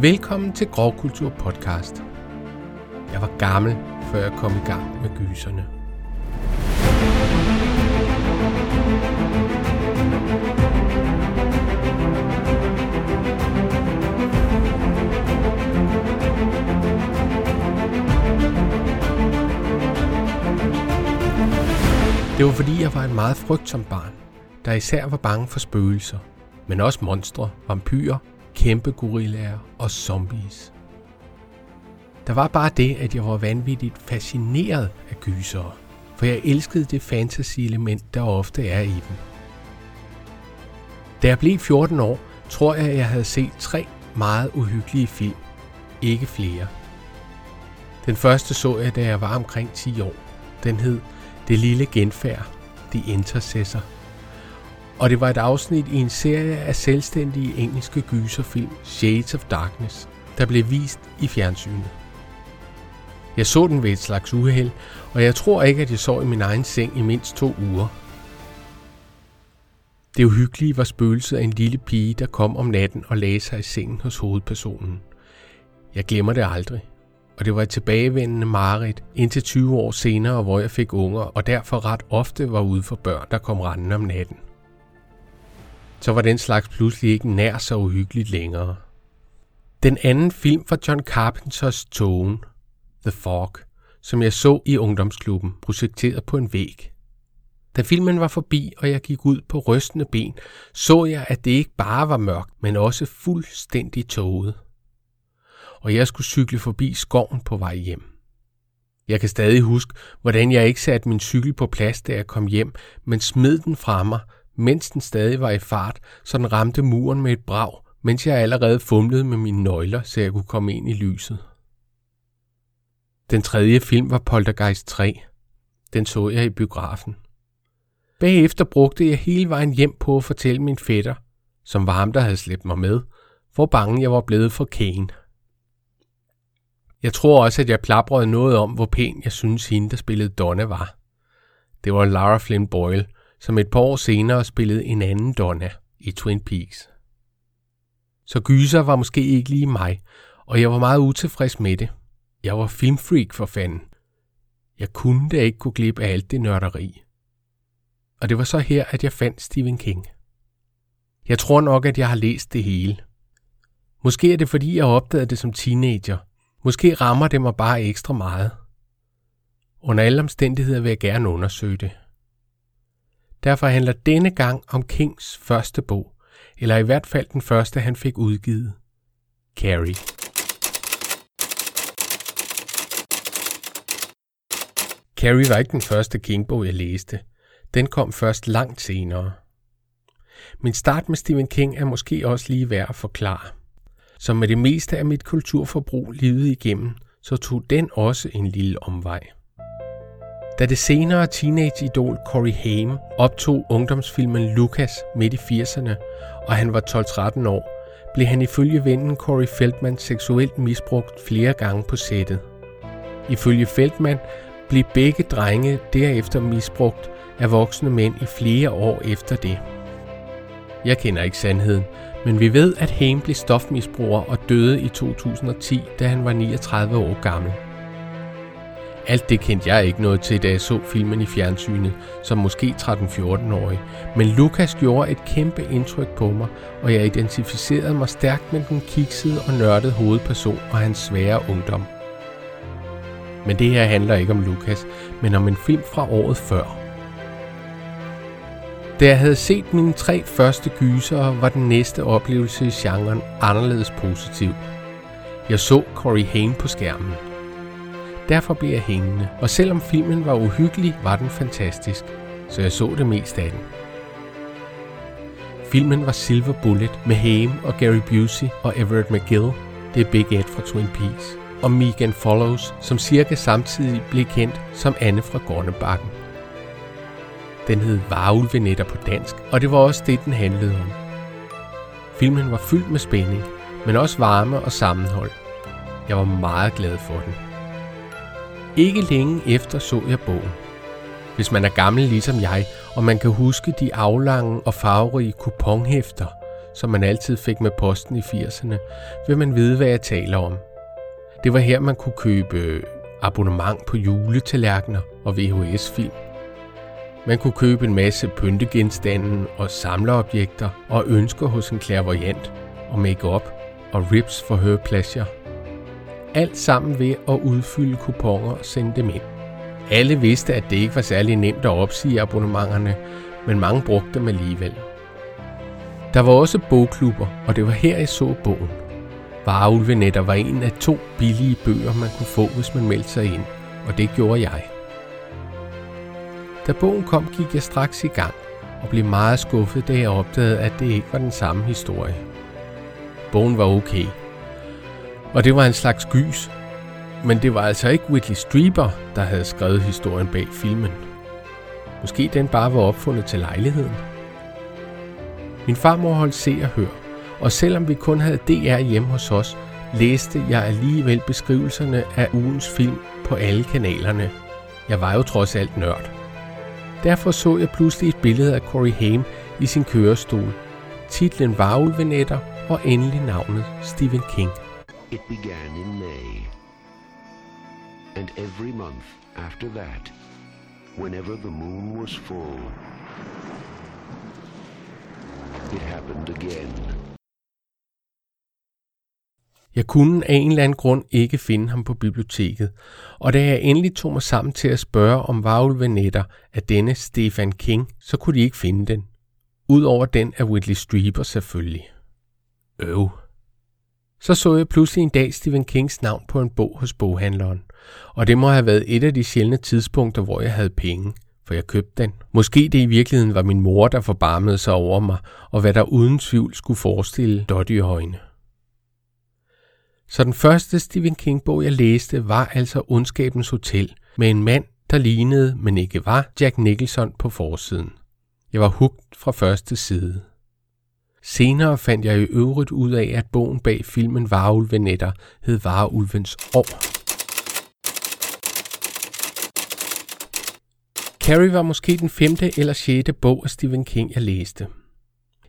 Velkommen til Grovkultur podcast. Jeg var gammel, før jeg kom i gang med gyserne. Det var fordi, jeg var en meget frygtsom barn, der især var bange for spøgelser, men også monstre, vampyrer, kæmpe gorillaer og zombies. Der var bare det, at jeg var vanvittigt fascineret af gysere, for jeg elskede det fantasy-element, der ofte er i dem. Da jeg blev 14 år, tror jeg, at jeg havde set tre meget uhyggelige film. Ikke flere. Den første så jeg, da jeg var omkring 10 år. Den hed Det lille genfærd, The Intercessor. Og det var et afsnit i en serie af selvstændige engelske gyserfilm, Shades of Darkness, der blev vist i fjernsynet. Jeg så den ved et slags uheld, og jeg tror ikke, at jeg sov i min egen seng i mindst to uger. Det uhyggelige var spøgelset af en lille pige, der kom om natten og lagde sig i sengen hos hovedpersonen. Jeg glemmer det aldrig. Og det var et tilbagevendende mareridt indtil 20 år senere, hvor jeg fik unger, og derfor ret ofte var ude for børn, der kom rendende om natten. Så var den slags pludselig ikke nær så uhyggeligt længere. Den anden film var John Carpenters Tone, The Fog, som jeg så i ungdomsklubben, projekteret på en væg. Da filmen var forbi, og jeg gik ud på rystende ben, så jeg, at det ikke bare var mørkt, men også fuldstændig tåget. Og jeg skulle cykle forbi skoven på vej hjem. Jeg kan stadig huske, hvordan jeg ikke satte min cykel på plads, da jeg kom hjem, men smed den fra mig, mens den stadig var i fart, så den ramte muren med et brag, mens jeg allerede fumlede med mine nøgler, så jeg kunne komme ind i lyset. Den tredje film var Poltergeist 3. Den så jeg i biografen. Bagefter brugte jeg hele vejen hjem på at fortælle min fætter, som var ham, der havde slæbt mig med, hvor bange jeg var blevet for Kane. Jeg tror også, at jeg plaprede noget om, hvor pæn jeg synes hende, der spillede Donna var. Det var Lara Flynn Boyle, som et par år senere spillede en anden Donna i Twin Peaks. Så gyser var måske ikke lige mig, og jeg var meget utilfreds med det. Jeg var filmfreak for fanden. Jeg kunne da ikke kunne glip af alt det nørderi. Og det var så her, at jeg fandt Stephen King. Jeg tror nok, at jeg har læst det hele. Måske er det, fordi jeg opdagede det som teenager. Måske rammer det mig bare ekstra meget. Under alle omstændigheder vil jeg gerne undersøge det. Derfor handler denne gang om Kings første bog, eller i hvert fald den første, han fik udgivet. Carrie. Carrie var ikke den første King-bog, jeg læste. Den kom først langt senere. Min start med Stephen King er måske også lige værd at forklare. Som med det meste af mit kulturforbrug livet igennem, så tog den også en lille omvej. Da det senere teenage-idol Corey Haim optog ungdomsfilmen Lucas midt i 80'erne, og han var 12-13 år, blev han ifølge vennen Corey Feldman seksuelt misbrugt flere gange på sættet. Ifølge Feldman blev begge drenge derefter misbrugt af voksne mænd i flere år efter det. Jeg kender ikke sandheden, men vi ved, at Haim blev stofmisbruger og døde i 2010, da han var 39 år gammel. Alt det kendte jeg ikke noget til, da jeg så filmen i fjernsynet, som måske 13-14-årig. Men Lukas gjorde et kæmpe indtryk på mig, og jeg identificerede mig stærkt med den kiksede og nørdede hovedperson og hans svære ungdom. Men det her handler ikke om Lukas, men om en film fra året før. Da jeg havde set mine tre første gysere, var den næste oplevelse i genren anderledes positiv. Jeg så Corey Haim på skærmen. Derfor blev jeg hængende, og selvom filmen var uhyggelig, var den fantastisk, så jeg så det mest af den. Filmen var Silver Bullet med Haim og Gary Busey og Everett McGill, det er Big Ed fra Twin Peaks, og Megan Follows, som cirka samtidig blev kendt som Anne fra Gornebakken. Den hed Varulvenetter på dansk, og det var også det, den handlede om. Filmen var fyldt med spænding, men også varme og sammenhold. Jeg var meget glad for den. Ikke længe efter så jeg bogen. Hvis man er gammel ligesom jeg, og man kan huske de aflange og farverige kuponhæfter, som man altid fik med posten i 80'erne, vil man vide, hvad jeg taler om. Det var her, man kunne købe abonnement på juletallerkener og VHS-film. Man kunne købe en masse pyntegenstande og samlerobjekter og ønsker hos en klærvoyant og make-up og rips for her pleasure. Alt sammen ved at udfylde kuponer og sende dem ind. Alle vidste, at det ikke var særlig nemt at opsige abonnementerne, men mange brugte dem alligevel. Der var også bogklubber, og det var her, jeg så bogen. Vareulvenetter var en af to billige bøger, man kunne få, hvis man meldte sig ind, og det gjorde jeg. Da bogen kom, gik jeg straks i gang og blev meget skuffet, da jeg opdagede, at det ikke var den samme historie. Bogen var okay, og det var en slags gys, men det var altså ikke Whitley Strieber, der havde skrevet historien bag filmen. Måske den bare var opfundet til lejligheden. Min farmor holdt se og hør, og selvom vi kun havde DR hjemme hos os, læste jeg alligevel beskrivelserne af ugens film på alle kanalerne. Jeg var jo trods alt nørd. Derfor så jeg pludselig et billede af Corey Haim i sin kørestol. Titlen var Ulvenetter og endelig navnet Stephen King. It began in May. And every month after that, whenever the moon was full, it happened again. Jeg kunne af en eller anden grund ikke finde ham på biblioteket, og da jeg endelig tog mig sammen til at spørge om varulvenetter af denne Stephen King, så kunne de ikke finde den. Udover den af Whitley Strieber selvfølgelig. Øv. Så så jeg pludselig en dag Stephen Kings navn på en bog hos boghandleren, og det må have været et af de sjældne tidspunkter, hvor jeg havde penge, for jeg købte den. Måske det i virkeligheden var min mor, der forbarmede sig over mig, og hvad der uden tvivl skulle forestille dottyhøjne. Så den første Stephen King-bog, jeg læste, var altså Ondskabens Hotel, med en mand, der lignede, men ikke var, Jack Nicholson på forsiden. Jeg var hugt fra første side. Senere fandt jeg i øvrigt ud af, at bogen bag filmen Varulvenetter hed Varulvens År. Carrie var måske den femte eller sjette bog af Stephen King, jeg læste.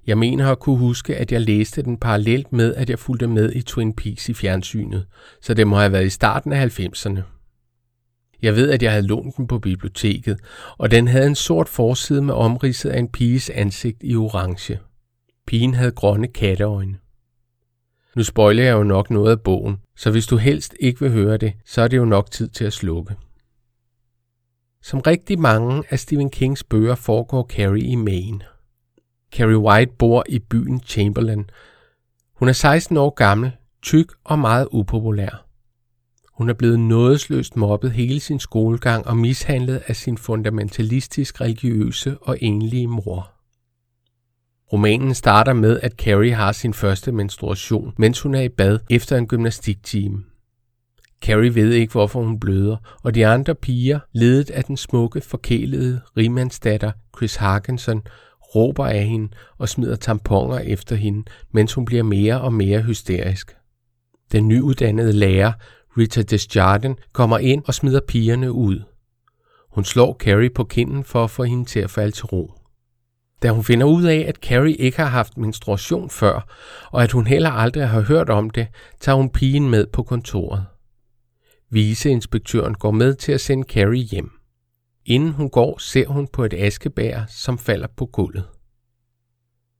Jeg mener at kunne huske, at jeg læste den parallelt med, at jeg fulgte med i Twin Peaks i fjernsynet, så det må have været i starten af 90'erne. Jeg ved, at jeg havde lånt den på biblioteket, og den havde en sort forside med omridset af en piges ansigt i orange. Pigen havde grønne katteøjne. Nu spoiler jeg jo nok noget af bogen, så hvis du helst ikke vil høre det, så er det jo nok tid til at slukke. Som rigtig mange af Stephen Kings bøger foregår Carrie i Maine. Carrie White bor i byen Chamberlain. Hun er 16 år gammel, tyk og meget upopulær. Hun er blevet nådesløst mobbet hele sin skolegang og mishandlet af sin fundamentalistisk religiøse og enlige mor. Romanen starter med, at Carrie har sin første menstruation, mens hun er i bad efter en gymnastiktime. Carrie ved ikke, hvorfor hun bløder, og de andre piger, ledet af den smukke, forkælede rimandsdatter Chris Harkinson, råber af hende og smider tamponer efter hende, mens hun bliver mere og mere hysterisk. Den nyuddannede lærer, Rita Desjardins, kommer ind og smider pigerne ud. Hun slår Carrie på kinden for at få hende til at falde til ro. Da hun finder ud af, at Carrie ikke har haft menstruation før, og at hun heller aldrig har hørt om det, tager hun pigen med på kontoret. Viceinspektøren går med til at sende Carrie hjem. Inden hun går, ser hun på et askebær, som falder på gulvet.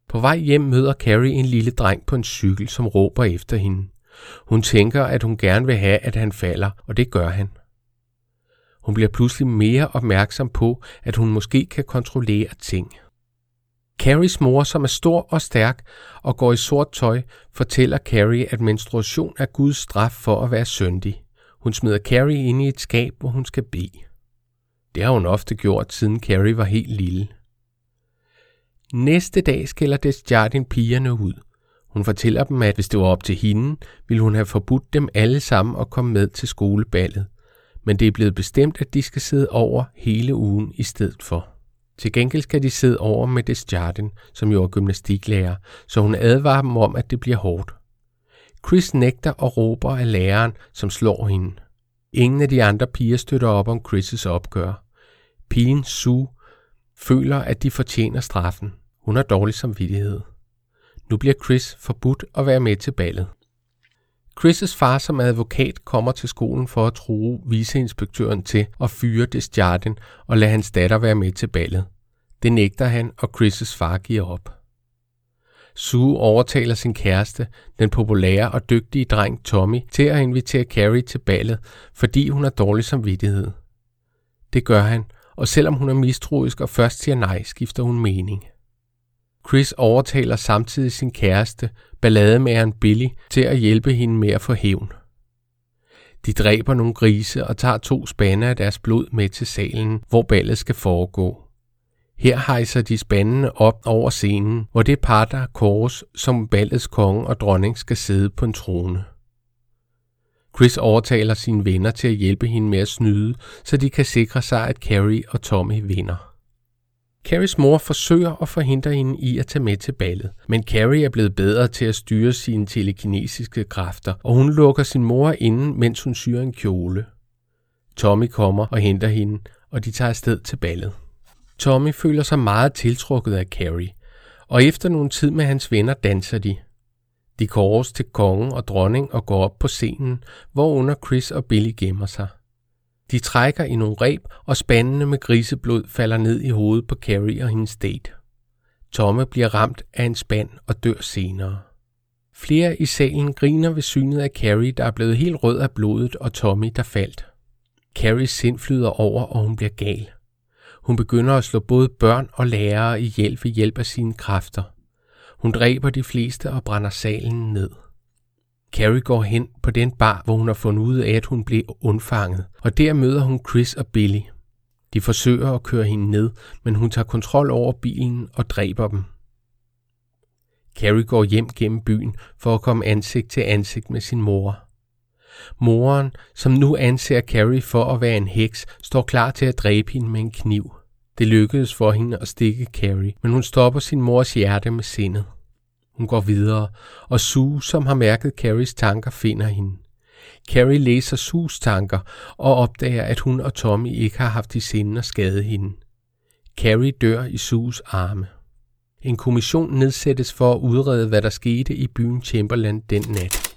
På vej hjem møder Carrie en lille dreng på en cykel, som råber efter hende. Hun tænker, at hun gerne vil have, at han falder, og det gør han. Hun bliver pludselig mere opmærksom på, at hun måske kan kontrollere ting. Carries mor, som er stor og stærk og går i sort tøj, fortæller Carrie, at menstruation er Guds straf for at være syndig. Hun smider Carrie ind i et skab, hvor hun skal bede. Det har hun ofte gjort, siden Carrie var helt lille. Næste dag skælder Desjardin pigerne ud. Hun fortæller dem, at hvis det var op til hende, ville hun have forbudt dem alle sammen at komme med til skoleballet. Men det er blevet bestemt, at de skal sidde over hele ugen i stedet for. Til gengæld skal de sidde over med Desjardin, som jo er gymnastiklærer, så hun advarer dem om, at det bliver hårdt. Chris nægter og råber af læreren, som slår hende. Ingen af de andre piger støtter op om Chris' opgør. Pigen Sue føler, at de fortjener straffen. Hun har dårlig samvittighed. Nu bliver Chris forbudt at være med til ballet. Chris' far som advokat kommer til skolen for at true viceinspektøren til at fyre Desjardin og lade hans datter være med til ballet. Det nægter han, og Chris' far giver op. Sue overtaler sin kæreste, den populære og dygtige dreng Tommy, til at invitere Carrie til ballet, fordi hun har dårlig samvittighed. Det gør han, og selvom hun er mistroisk og først siger nej, skifter hun mening. Chris overtaler samtidig sin kæreste, ballademageren Billy, til at hjælpe hende med at få hævn. De dræber nogle grise og tager to spande af deres blod med til salen, hvor ballet skal foregå. Her hejser de spandene op over scenen, hvor det par, der kors, som ballets konge og dronning skal sidde på en trone. Chris overtaler sine venner til at hjælpe hende med at snyde, så de kan sikre sig, at Carrie og Tommy vinder. Carries mor forsøger at forhindre hende i at tage med til ballet, men Carrie er blevet bedre til at styre sine telekinesiske kræfter, og hun lukker sin mor inde, mens hun syr en kjole. Tommy kommer og henter hende, og de tager afsted til ballet. Tommy føler sig meget tiltrukket af Carrie, og efter nogle tid med hans venner danser de. De kåres til kongen og dronning og går op på scenen, hvor under Chris og Billy gemmer sig. De trækker i nogle reb, og spandene med griseblod falder ned i hovedet på Carrie og hendes date. Tomme bliver ramt af en spand og dør senere. Flere i salen griner ved synet af Carrie, der er blevet helt rød af blodet, og Tommy, der faldt. Carries sind flyder over, og hun bliver gal. Hun begynder at slå både børn og lærere ihjel ved hjælp af sine kræfter. Hun dræber de fleste og brænder salen ned. Carrie går hen på den bar, hvor hun har fundet ud af, at hun blev undfanget, og der møder hun Chris og Billy. De forsøger at køre hende ned, men hun tager kontrol over bilen og dræber dem. Carrie går hjem gennem byen for at komme ansigt til ansigt med sin mor. Moren, som nu anser Carrie for at være en heks, står klar til at dræbe hende med en kniv. Det lykkedes for hende at stikke Carrie, men hun stopper sin mors hjerte med sindet. Hun går videre, og Sue, som har mærket Carries tanker, finder hende. Carrie læser Sues tanker og opdager, at hun og Tommy ikke har haft i sinde at skade hende. Carrie dør i Sues arme. En kommission nedsættes for at udrede, hvad der skete i byen Chamberlain den nat.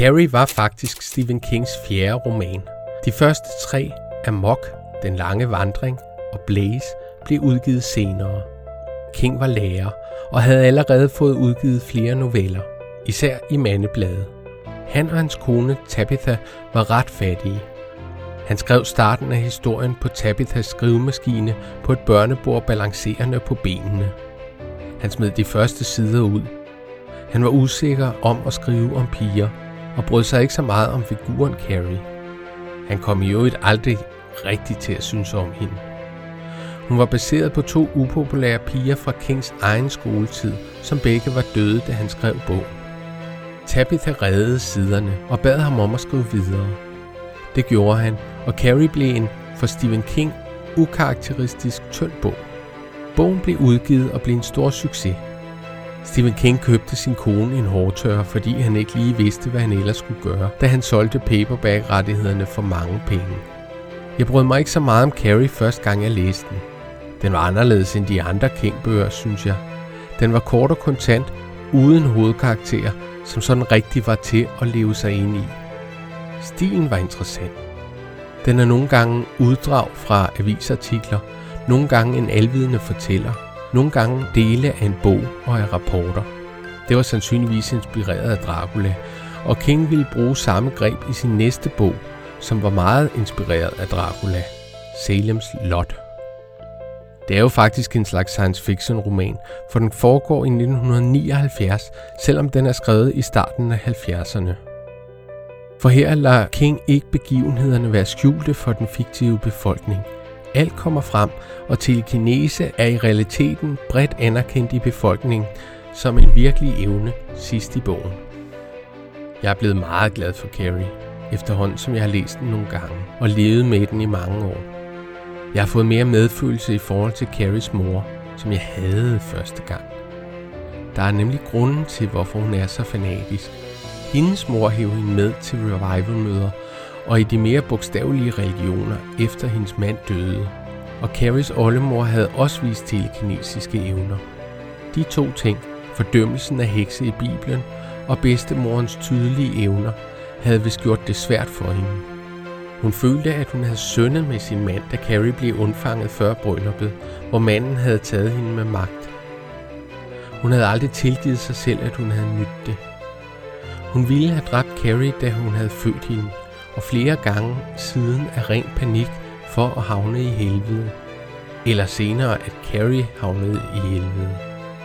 Carrie var faktisk Stephen Kings fjerde roman. De første tre, Amok, Den lange vandring og Blaze, blev udgivet senere. King var lærer og havde allerede fået udgivet flere noveller, især i mandebladet. Han og hans kone Tabitha var ret fattige. Han skrev starten af historien på Tabithas skrivemaskine på et børnebord balancerende på benene. Han smed de første sider ud. Han var usikker om at skrive om piger, og brød sig ikke så meget om figuren Carrie. Han kom i øvrigt aldrig rigtig til at synes om hende. Hun var baseret på to upopulære piger fra Kings egen skoletid, som begge var døde, da han skrev bogen. Tabitha reddede siderne og bad ham om at skrive videre. Det gjorde han, og Carrie blev en for Stephen King ukarakteristisk tynd bog. Bogen blev udgivet og blev en stor succes. Stephen King købte sin kone en hårtørrer, fordi han ikke lige vidste, hvad han ellers skulle gøre, da han solgte paperback-rettighederne for mange penge. Jeg brød mig ikke så meget om Carrie første gang jeg læste den. Den var anderledes end de andre kængbøger, synes jeg. Den var kort og kontant, uden hovedkarakter, som sådan rigtig var til at leve sig ind i. Stilen var interessant. Den er nogle gange uddrag fra avisartikler, nogle gange en alvidende fortæller, nogle gange dele af en bog og af rapporter. Det var sandsynligvis inspireret af Dracula, og King ville bruge samme greb i sin næste bog, som var meget inspireret af Dracula, Salems Lot. Det er jo faktisk en slags science fiction roman, for den foregår i 1979, selvom den er skrevet i starten af 70'erne. For her lader King ikke begivenhederne være skjulte for den fiktive befolkning. Alt kommer frem, og telekinese er i realiteten bredt anerkendt i befolkningen som en virkelig evne sidst i bogen. Jeg er blevet meget glad for Carrie, efterhånden som jeg har læst den nogle gange og levet med den i mange år. Jeg har fået mere medfølelse i forhold til Carries mor, som jeg havde første gang. Der er nemlig grunden til, hvorfor hun er så fanatisk. Hendes mor hævde hende med til revival-møder og i de mere bogstavelige religioner efter hendes mand døde. og Carries oldemor havde også vist telekinesiske evner. De to ting, fordømmelsen af hekse i Bibelen og bedstemorens tydelige evner, havde vist gjort det svært for hende. Hun følte, at hun havde syndet med sin mand, da Carrie blev undfanget før brylluppet, hvor manden havde taget hende med magt. Hun havde aldrig tilgivet sig selv, at hun havde nydt det. Hun ville have dræbt Carrie, da hun havde født hende, og flere gange siden af ren panik for at havne i helvede. Eller senere, at Carrie havnede i helvede.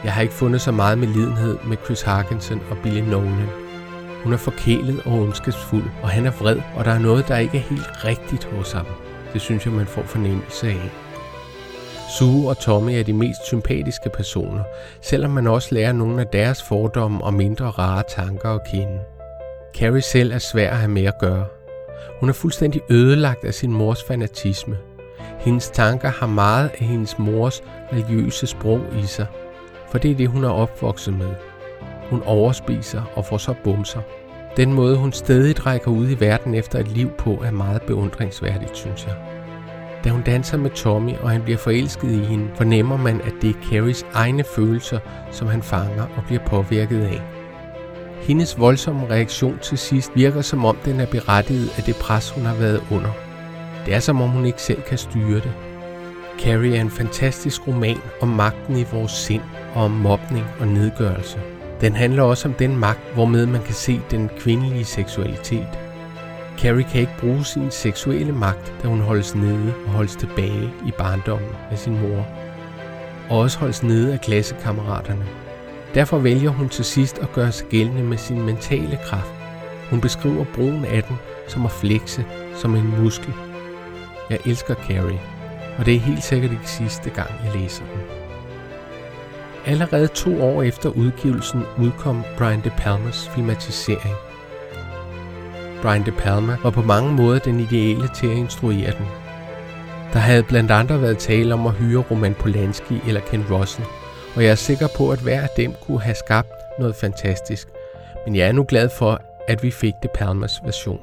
Jeg har ikke fundet så meget med lidenhed med Chris Harkinson og Billy Nolan. Hun er forkælet og ondskabsfuld, og han er vred, og der er noget, der ikke er helt rigtigt hos ham. Det synes jeg, man får fornemmelse af. Sue og Tommy er de mest sympatiske personer, selvom man også lærer nogle af deres fordomme og mindre rare tanker at kende. Carrie selv er svær at have med at gøre. Hun er fuldstændig ødelagt af sin mors fanatisme. Hendes tanker har meget af hendes mors religiøse sprog i sig, for det er det, hun er opvokset med. Hun overspiser og får så bumser. Den måde, hun stadig rækker ud i verden efter et liv på, er meget beundringsværdigt, synes jeg. Da hun danser med Tommy, og han bliver forelsket i hende, fornemmer man, at det er Carries egne følelser, som han fanger og bliver påvirket af. Hendes voldsomme reaktion til sidst virker som om den er berettiget af det pres, hun har været under. Det er som om hun ikke selv kan styre det. Carrie er en fantastisk roman om magten i vores sind og om mobning og nedgørelse. Den handler også om den magt, hvormed man kan se den kvindelige seksualitet. Carrie kan ikke bruge sin seksuelle magt, da hun holdes nede og holdes tilbage i barndommen af sin mor. Og også holdes nede af klassekammeraterne. Derfor vælger hun til sidst at gøre sig gældende med sin mentale kraft. Hun beskriver brugen af den som at flekse som en muskel. Jeg elsker Carrie, og det er helt sikkert ikke sidste gang, jeg læser den. Allerede to år efter udgivelsen udkom Brian De Palmas filmatisering. Brian De Palma var på mange måder den ideelle til at instruere den. Der havde blandt andre været tale om at hyre Roman Polanski eller Ken Russell, og jeg er sikker på, at hver af dem kunne have skabt noget fantastisk. Men jeg er nu glad for, at vi fik De Palmas version.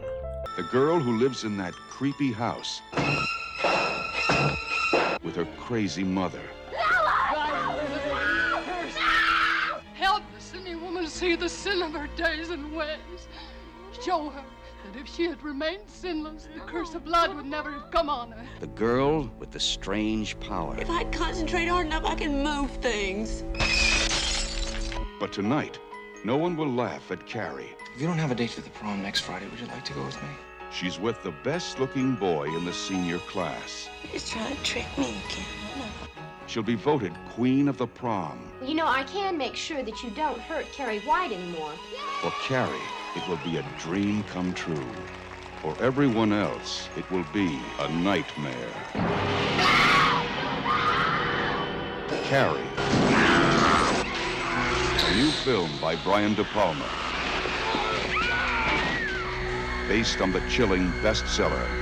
The girl who lives in that creepy house with her crazy mother. See the sin of her days and ways. Show her that if she had remained sinless, the curse of blood would never have come on her. The girl with the strange power. If I concentrate hard enough, I can move things. But tonight, no one will laugh at Carrie. If you don't have a date for the prom next Friday, would you like to go with me? She's with the best looking boy in the senior class. He's trying to trick me again. She'll be voted queen of the prom. You know, I can make sure that you don't hurt Carrie White anymore. For Carrie, it will be a dream come true. For everyone else, it will be a nightmare. Carrie. A new film by Brian De Palma. Based on the chilling bestseller.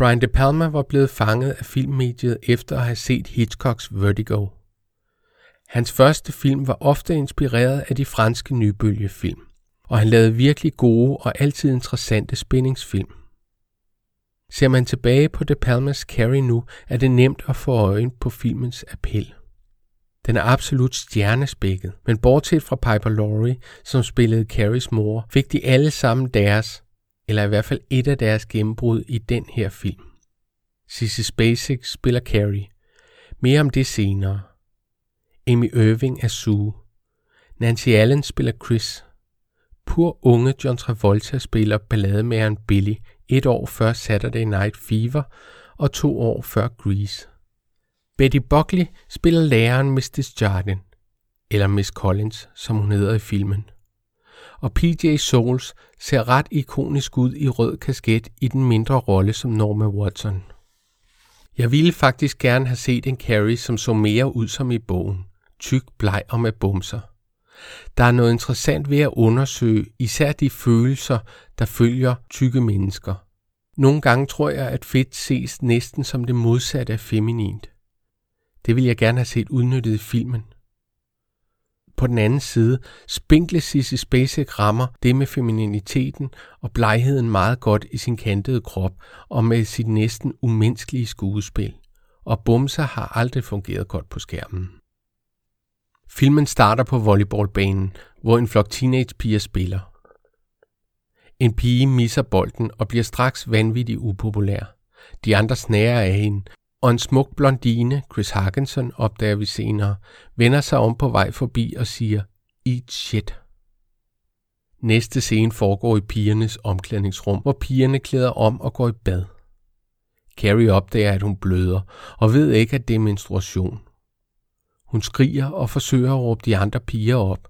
Brian De Palma var blevet fanget af filmmediet efter at have set Hitchcocks Vertigo. Hans første film var ofte inspireret af de franske nybølgefilm, og han lavede virkelig gode og altid interessante spændingsfilm. Ser man tilbage på De Palmas Carrie nu, er det nemt at få øjen på filmens appel. Den er absolut stjernespækket, men bortset fra Piper Laurie, som spillede Carries mor, fik de alle sammen deres, eller i hvert fald et af deres gennembrud i den her film. Sissy Spacek spiller Carrie. Mere om det senere. Amy Irving er Sue. Nancy Allen spiller Chris. Pur unge John Travolta spiller ballademageren Billy et år før Saturday Night Fever og to år før Grease. Betty Buckley spiller læreren Mrs. Jardin, eller Miss Collins, som hun hedder i filmen. Og PJ Souls ser ret ikonisk ud i rød kasket i den mindre rolle som Norma Watson. Jeg ville faktisk gerne have set en Carrie, som så mere ud som i bogen. Tyk, bleg og med bumser. Der er noget interessant ved at undersøge især de følelser, der følger tykke mennesker. Nogle gange tror jeg, at fedt ses næsten som det modsatte af feminint. Det vil jeg gerne have set udnyttet i filmen. På den anden side, spinkle Sissy Spacek rammer det med femininiteten og blegheden meget godt i sin kantede krop og med sit næsten umenneskelige skuespil. Og bumser har aldrig fungeret godt på skærmen. Filmen starter på volleyballbanen, hvor en flok teenagepiger spiller. En pige misser bolden og bliver straks vanvittigt upopulær. De andre snærer af hende, og en smuk blondine, Chris Harkinson, opdager vi senere, vender sig om på vej forbi og siger, eat shit. Næste scene foregår i pigernes omklædningsrum, hvor pigerne klæder om og går i bad. Carrie opdager, at hun bløder, og ved ikke, at det er menstruation. Hun skriger og forsøger at råbe de andre piger op.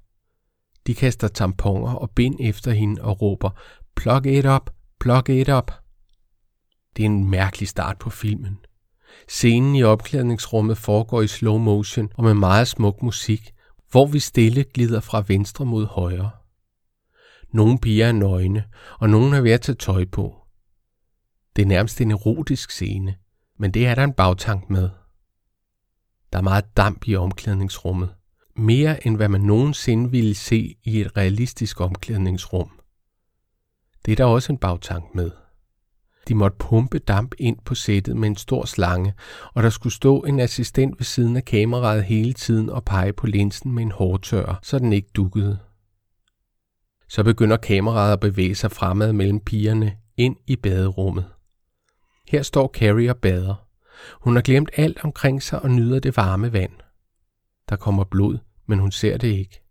De kaster tamponer og bind efter hende og råber, plug it up, plug it up. Det er en mærkelig start på filmen. Scenen i opklædningsrummet foregår i slow motion og med meget smuk musik, hvor vi stille glider fra venstre mod højre. Nogle piger er nøgne, og nogle er ved at tage tøj på. Det er nærmest en erotisk scene, men det er der en bagtank med. Der er meget damp i omklædningsrummet. Mere end hvad man nogensinde ville se i et realistisk omklædningsrum. Det er der også en bagtank med. De måtte pumpe damp ind på sættet med en stor slange, og der skulle stå en assistent ved siden af kameraet hele tiden og pege på linsen med en hårtør, så den ikke dukkede. Så begynder kameraet at bevæge sig fremad mellem pigerne ind i baderummet. Her står Carrie og bader. Hun har glemt alt omkring sig og nyder det varme vand. Der kommer blod, men hun ser det ikke.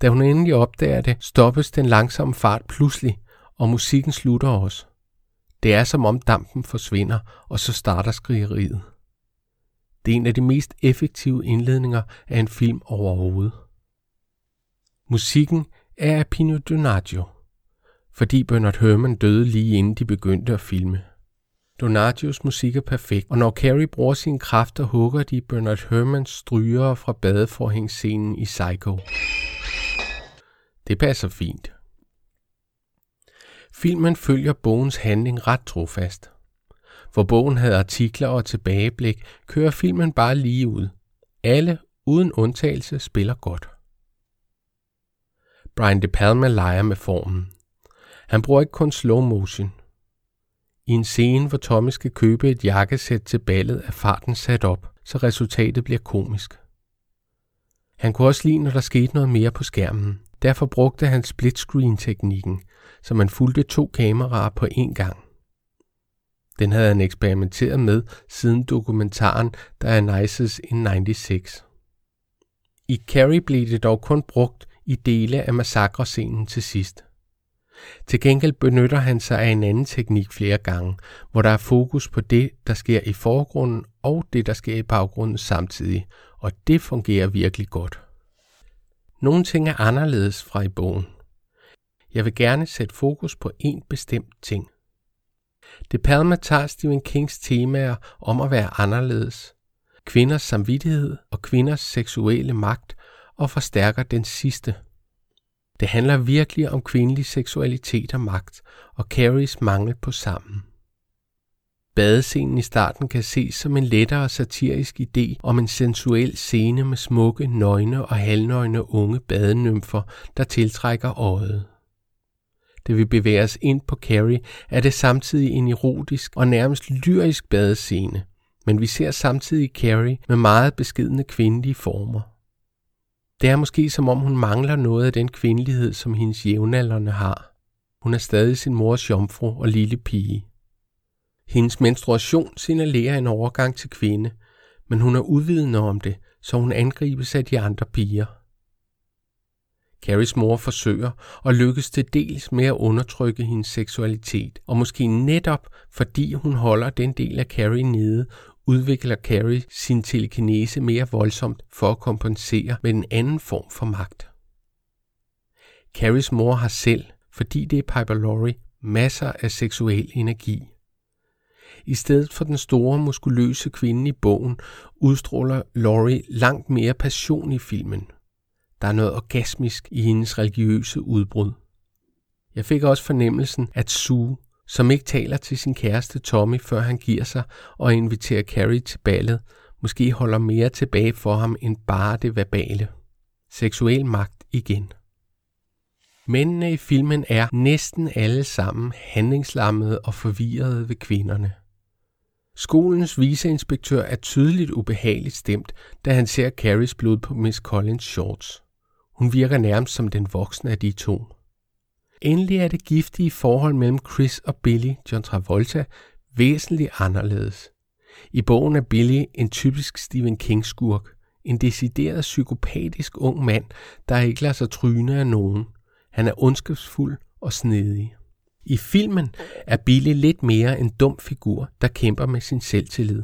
Da hun endelig opdager det, stoppes den langsomme fart pludselig, og musikken slutter også. Det er som om dampen forsvinder, og så starter skrigeriet. Det er en af de mest effektive indledninger af en film overhovedet. Musikken er af Pino Donaggio, fordi Bernard Herrmann døde lige inden de begyndte at filme. Donatios musik er perfekt, og når Carrie bruger sine kræfter, hugger de Bernard Herrmanns strygere fra badeforhængsscenen i Psycho. Det passer fint. Filmen følger bogens handling ret trofast. Hvor bogen havde artikler og tilbageblik, kører filmen bare lige ud. Alle, uden undtagelse, spiller godt. Brian De Palma leger med formen. Han bruger ikke kun slow motion. I en scene, hvor Tommy skal købe et jakkesæt til ballet, er farten sat op, så resultatet bliver komisk. Han kunne også lide, når der skete noget mere på skærmen. Derfor brugte han split screen teknikken, så man fulgte to kameraer på én gang. Den havde han eksperimenteret med siden dokumentaren Der er Nices in 96. I Carrie blev det dog kun brugt i dele af massakrescenen til sidst. Til gengæld benytter han sig af en anden teknik flere gange, hvor der er fokus på det, der sker i forgrunden og det, der sker i baggrunden samtidig, og det fungerer virkelig godt. Nogle ting er anderledes fra i bogen. Jeg vil gerne sætte fokus på én bestemt ting. De Palma tager Stephen Kings temaer om at være anderledes, kvinders samvittighed og kvinders seksuelle magt og forstærker den sidste. Det handler virkelig om kvindelig seksualitet og magt, og Carries mangel på sammen. Badescenen i starten kan ses som en lettere satirisk idé om en sensuel scene med smukke, nøgne og halvnøgne unge badenymfer, der tiltrækker øjet. Da vi bevæger os ind på Carrie, er det samtidig en erotisk og nærmest lyrisk badescene, men vi ser samtidig Carrie med meget beskidende kvindelige former. Det er måske som om hun mangler noget af den kvindelighed, som hendes jævnaldrende har. Hun er stadig sin mors jomfru og lille pige. Hendes menstruation signalerer en overgang til kvinde, men hun er uvidende om det, så hun angribes af de andre piger. Carries mor forsøger og lykkes til dels med at undertrykke hendes seksualitet, og måske netop fordi hun holder den del af Carrie nede, udvikler Carrie sin telekinese mere voldsomt for at kompensere med en anden form for magt. Carries mor har selv, fordi det er Piper Laurie, masser af seksuel energi. I stedet for den store, muskuløse kvinde i bogen, udstråler Laurie langt mere passion i filmen. Der er noget orgasmisk i hendes religiøse udbrud. Jeg fik også fornemmelsen, at Sue, som ikke taler til sin kæreste Tommy, før han giver sig og inviterer Carrie til ballet, måske holder mere tilbage for ham end bare det verbale. seksuel magt igen. Mændene i filmen er næsten alle sammen handlingslammede og forvirrede ved kvinderne. Skolens viceinspektør er tydeligt ubehageligt stemt, da han ser Carries blod på Miss Collins shorts. Hun virker nærmest som den voksne af de to. Endelig er det giftige forhold mellem Chris og Billy, John Travolta, væsentligt anderledes. I bogen er Billy en typisk Stephen King-skurk. En decideret psykopatisk ung mand, der ikke lader sig tryne af nogen. Han er ondskabsfuld og snedig. I filmen er Billy lidt mere en dum figur, der kæmper med sin selvtillid.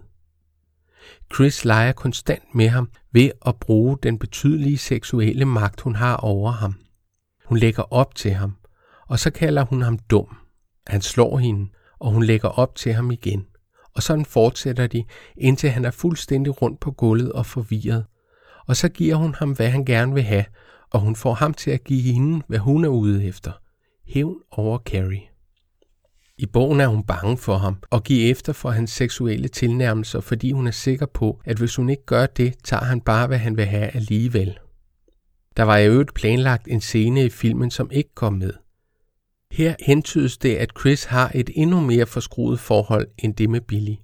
Chris leger konstant med ham ved at bruge den betydelige seksuelle magt, hun har over ham. Hun lægger op til ham, og så kalder hun ham dum. Han slår hende, og hun lægger op til ham igen. Og sådan fortsætter de, indtil han er fuldstændig rundt på gulvet og forvirret. Og så giver hun ham, hvad han gerne vil have, og hun får ham til at give hende, hvad hun er ude efter. Hævn over Carrie. I bogen er hun bange for ham og giver efter for hans seksuelle tilnærmelser, fordi hun er sikker på, at hvis hun ikke gør det, tager han bare, hvad han vil have alligevel. Der var i øvrigt planlagt en scene i filmen, som ikke kom med. Her hentydes det, at Chris har et endnu mere forskruet forhold end det med Billy.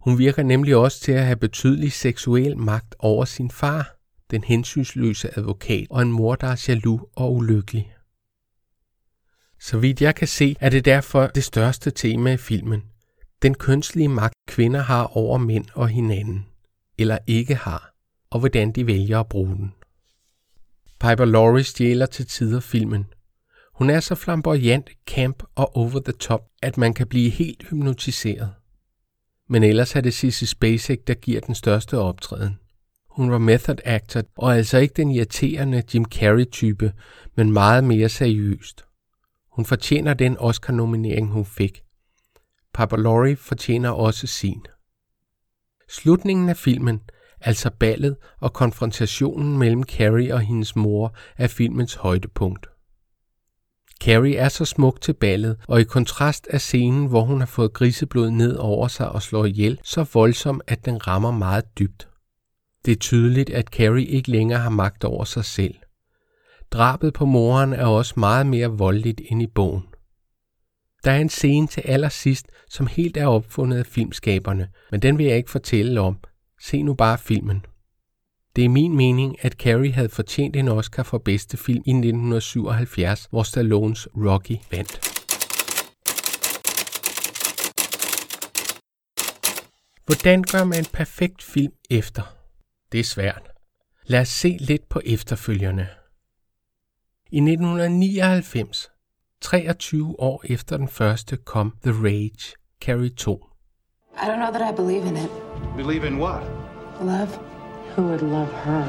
Hun virker nemlig også til at have betydelig seksuel magt over sin far, den hensynsløse advokat og en mor, der er jaloux og ulykkelig. Så vidt jeg kan se, er det derfor det største tema i filmen. Den kønslige magt kvinder har over mænd og hinanden, eller ikke har, og hvordan de vælger at bruge den. Piper Laurie stjæler til tider filmen. Hun er så flamboyant, camp og over the top, at man kan blive helt hypnotiseret. Men ellers er det Sissy Spacek, der giver den største optræden. Hun var method actor, og altså ikke den irriterende Jim Carrey-type, men meget mere seriøst. Hun fortjener den Oscar-nominering, hun fik. Papa Laurie fortjener også sin. Slutningen af filmen, altså ballet og konfrontationen mellem Carrie og hendes mor, er filmens højdepunkt. Carrie er så smuk til ballet, og i kontrast er scenen, hvor hun har fået griseblod ned over sig og slår ihjel, så voldsom, at den rammer meget dybt. Det er tydeligt, at Carrie ikke længere har magt over sig selv. Drabet på moren er også meget mere voldeligt end i bogen. Der er en scene til allersidst, som helt er opfundet af filmskaberne, men den vil jeg ikke fortælle om. Se nu bare filmen. Det er min mening, at Carrie havde fortjent en Oscar for bedste film i 1977, hvor Stallones Rocky vandt. Hvordan gør man en perfekt film efter? Det er svært. Lad os se lidt på efterfølgerne. I 1999, 23 år efter den første, kom The Rage, Carrie 2. I don't know that I believe in it. Believe in what? Love? Who would love her?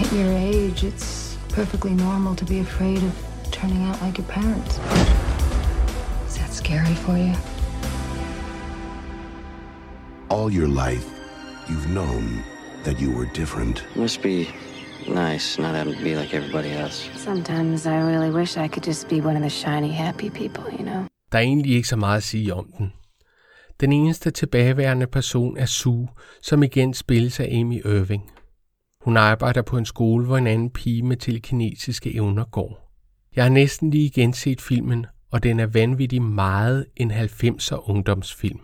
At your age, it's perfectly normal to be afraid of turning out like your parents. Is that scary for you? All your life, you've known that you were different. Must be nice not having to be like everybody else. Sometimes I really wish I could just be one of the shiny, happy people, you know? Der er egentlig ikke så meget at sige om den. Den eneste tilbageværende person er Sue, som igen spilles af Amy Irving. Hun arbejder på en skole, hvor en anden pige med telekinesiske evner går. Jeg har næsten lige igen set filmen, og den er vanvittig meget en 90'er ungdomsfilm.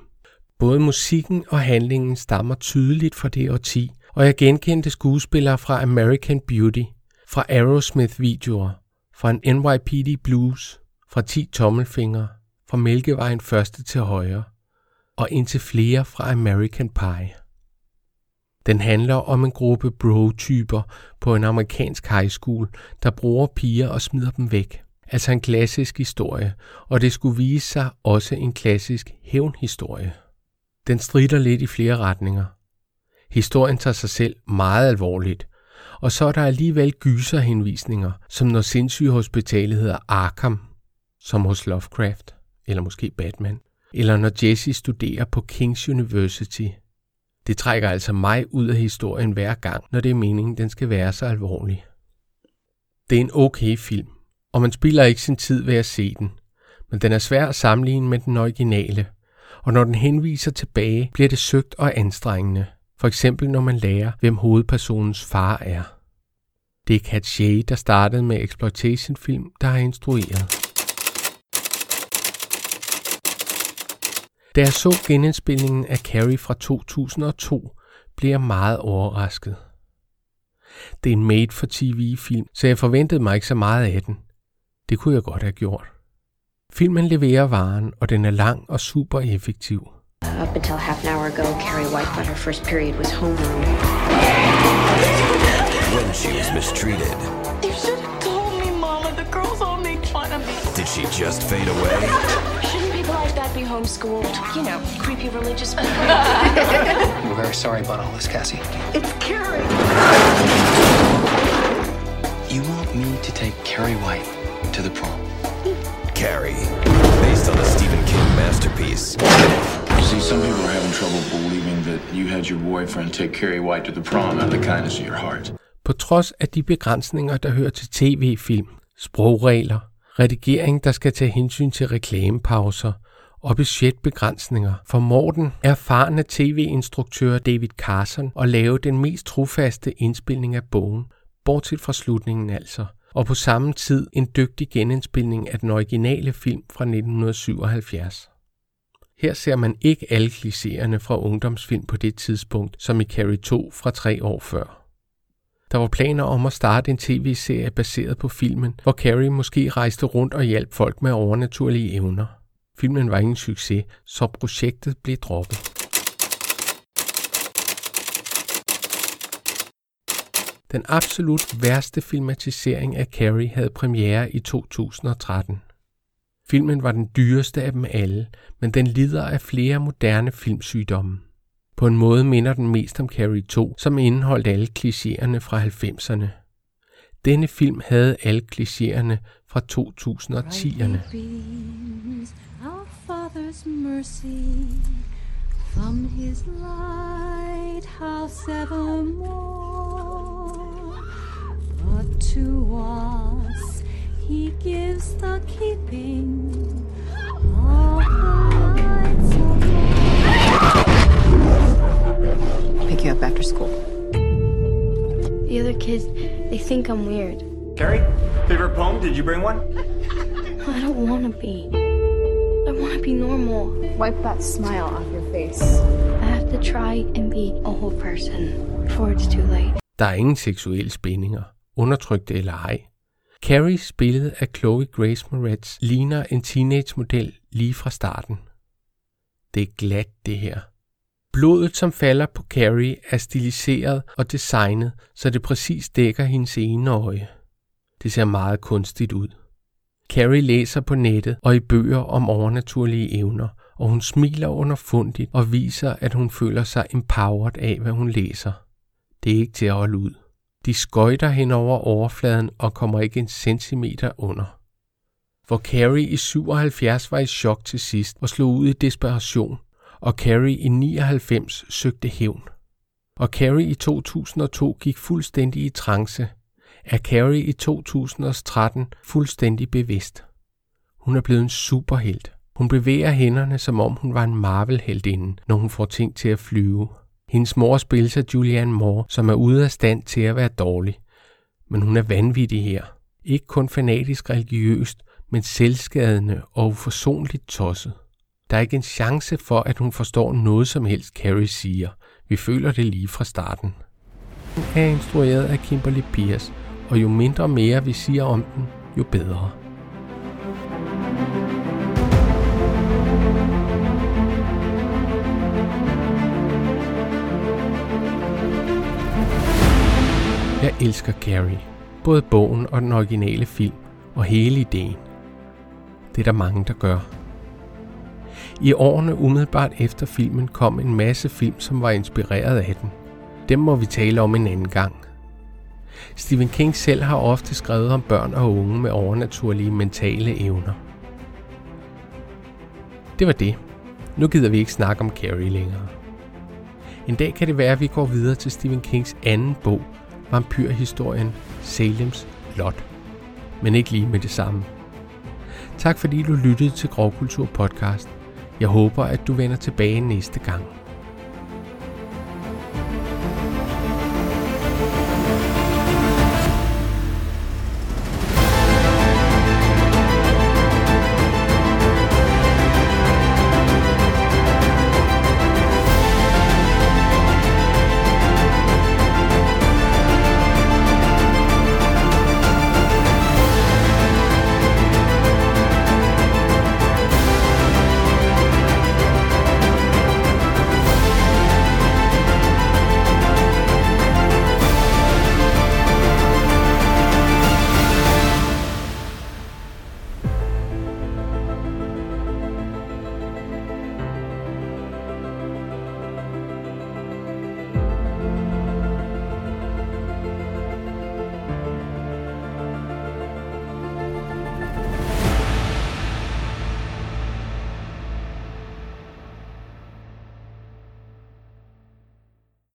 Både musikken og handlingen stammer tydeligt fra det årti, og jeg genkendte skuespillere fra American Beauty, fra Aerosmith-videoer, fra en NYPD Blues, fra 10 tommelfingre, fra Mælkevejen første til højre, og indtil flere fra American Pie. Den handler om en gruppe bro-typer på en amerikansk high school, der bruger piger og smider dem væk. Altså en klassisk historie, og det skulle vise sig også en klassisk hævnhistorie. Den strider lidt i flere retninger. Historien tager sig selv meget alvorligt, og så er der alligevel gyserhenvisninger, som når sindssygehospitalet hedder Arkham, som hos Lovecraft, eller måske Batman, eller når Jesse studerer på King's University. Det trækker altså mig ud af historien hver gang, når det er meningen, den skal være så alvorlig. Det er en okay film, og man spilder ikke sin tid ved at se den, men den er svær at sammenligne med den originale, og når den henviser tilbage, bliver det søgt og anstrengende. For eksempel når man lærer, hvem hovedpersonens far er. Det er Kat Shea, der startede med exploitation-film, der har instrueret. Da jeg så genindspillingen af Carrie fra 2002, blev jeg meget overrasket. Det er en made-for-tv-film, så jeg forventede mig ikke så meget af den. Det kunne jeg godt have gjort. Filmen leverer varen, og den er lang og super effektiv. Up until half an hour ago, Carrie White thought her first period was homeroom. When she was mistreated. You should have told me, Mama. The girls all make fun of me. Did she just fade away? Shouldn't people like that be homeschooled? You know, creepy religious people. We're very sorry about all this, Cassie. It's Carrie. You want me to take Carrie White to the prom? Carrie, based on a Stephen King masterpiece. See, some people are having trouble believing that you had your boyfriend take Carrie White to the prom out of the kindness of your heart. På trods af de begrænsninger, der hører til tv-film, sprogregler, redigering, der skal tage hensyn til reklamepauser og budgetbegrænsninger, formår den erfarne tv-instruktør David Carson at lave den mest trofaste indspilning af bogen, bortset fra slutningen altså, og på samme tid en dygtig genindspilning af den originale film fra 1977. Her ser man ikke alle klichéerne fra ungdomsfilm på det tidspunkt, som i Carrie 2 fra tre år før. Der var planer om at starte en tv-serie baseret på filmen, hvor Carrie måske rejste rundt og hjalp folk med overnaturlige evner. Filmen var ingen succes, så projektet blev droppet. Den absolut værste filmatisering af Carrie havde premiere i 2013. Filmen var den dyreste af dem alle, men den lider af flere moderne filmsygdomme. På en måde minder den mest om Carrie 2, som indeholdt alle klichéerne fra 90'erne. Denne film havde alle klichéerne fra 2010'erne. Father's mercy from his lighthouse evermore. But to us he gives the keeping of the lights Pick you up after school. The other kids, they think I'm weird. Carrie, favorite poem? Did you bring one? I don't want to be. I want to be normal. Wipe that smile off your face. I have to try and be a whole person before it's too late. Der er ingen seksuelle spændinger, undertrykte eller ej. Carrie, spillet af Chloe Grace Moretz, ligner en teenage-model lige fra starten. Det er glat, det her. Blodet, som falder på Carrie, er stiliseret og designet, så det præcis dækker hendes ene øje. Det ser meget kunstigt ud. Carrie læser på nettet og i bøger om overnaturlige evner, og hun smiler underfundigt og viser, at hun føler sig empowered af, hvad hun læser. Det er ikke til at holde ud. De skøjter hen over overfladen og kommer ikke en centimeter under. Hvor Carrie i 77 var i chok til sidst og slog ud i desperation, og Carrie i 99 søgte hævn. Og Carrie i 2002 gik fuldstændig i trance, er Carrie i 2013 fuldstændig bevidst. Hun er blevet en superhelt. Hun bevæger hænderne, som om hun var en Marvel-heltinde, når hun får ting til at flyve. Hendes mor spilles af Julianne Moore, som er ude af stand til at være dårlig. Men hun er vanvittig her. Ikke kun fanatisk religiøst, men selvskadende og uforsonligt tosset. Der er ikke en chance for, at hun forstår noget som helst, Carrie siger. Vi føler det lige fra starten. Den er instrueret af Kimberly Pierce, og jo mindre mere vi siger om den, jo bedre. Elsker Carrie, både bogen og den originale film, og hele ideen. Det er der mange, der gør. I årene umiddelbart efter filmen kom en masse film, som var inspireret af den. Dem må vi tale om en anden gang. Stephen King selv har ofte skrevet om børn og unge med overnaturlige mentale evner. Det var det. Nu gider vi ikke snakke om Carrie længere. En dag kan det være, at vi går videre til Stephen Kings anden bog, vampyrhistorien Salems Lot. Men ikke lige med det samme. Tak fordi du lyttede til Grovkultur podcast. Jeg håber, at du vender tilbage næste gang.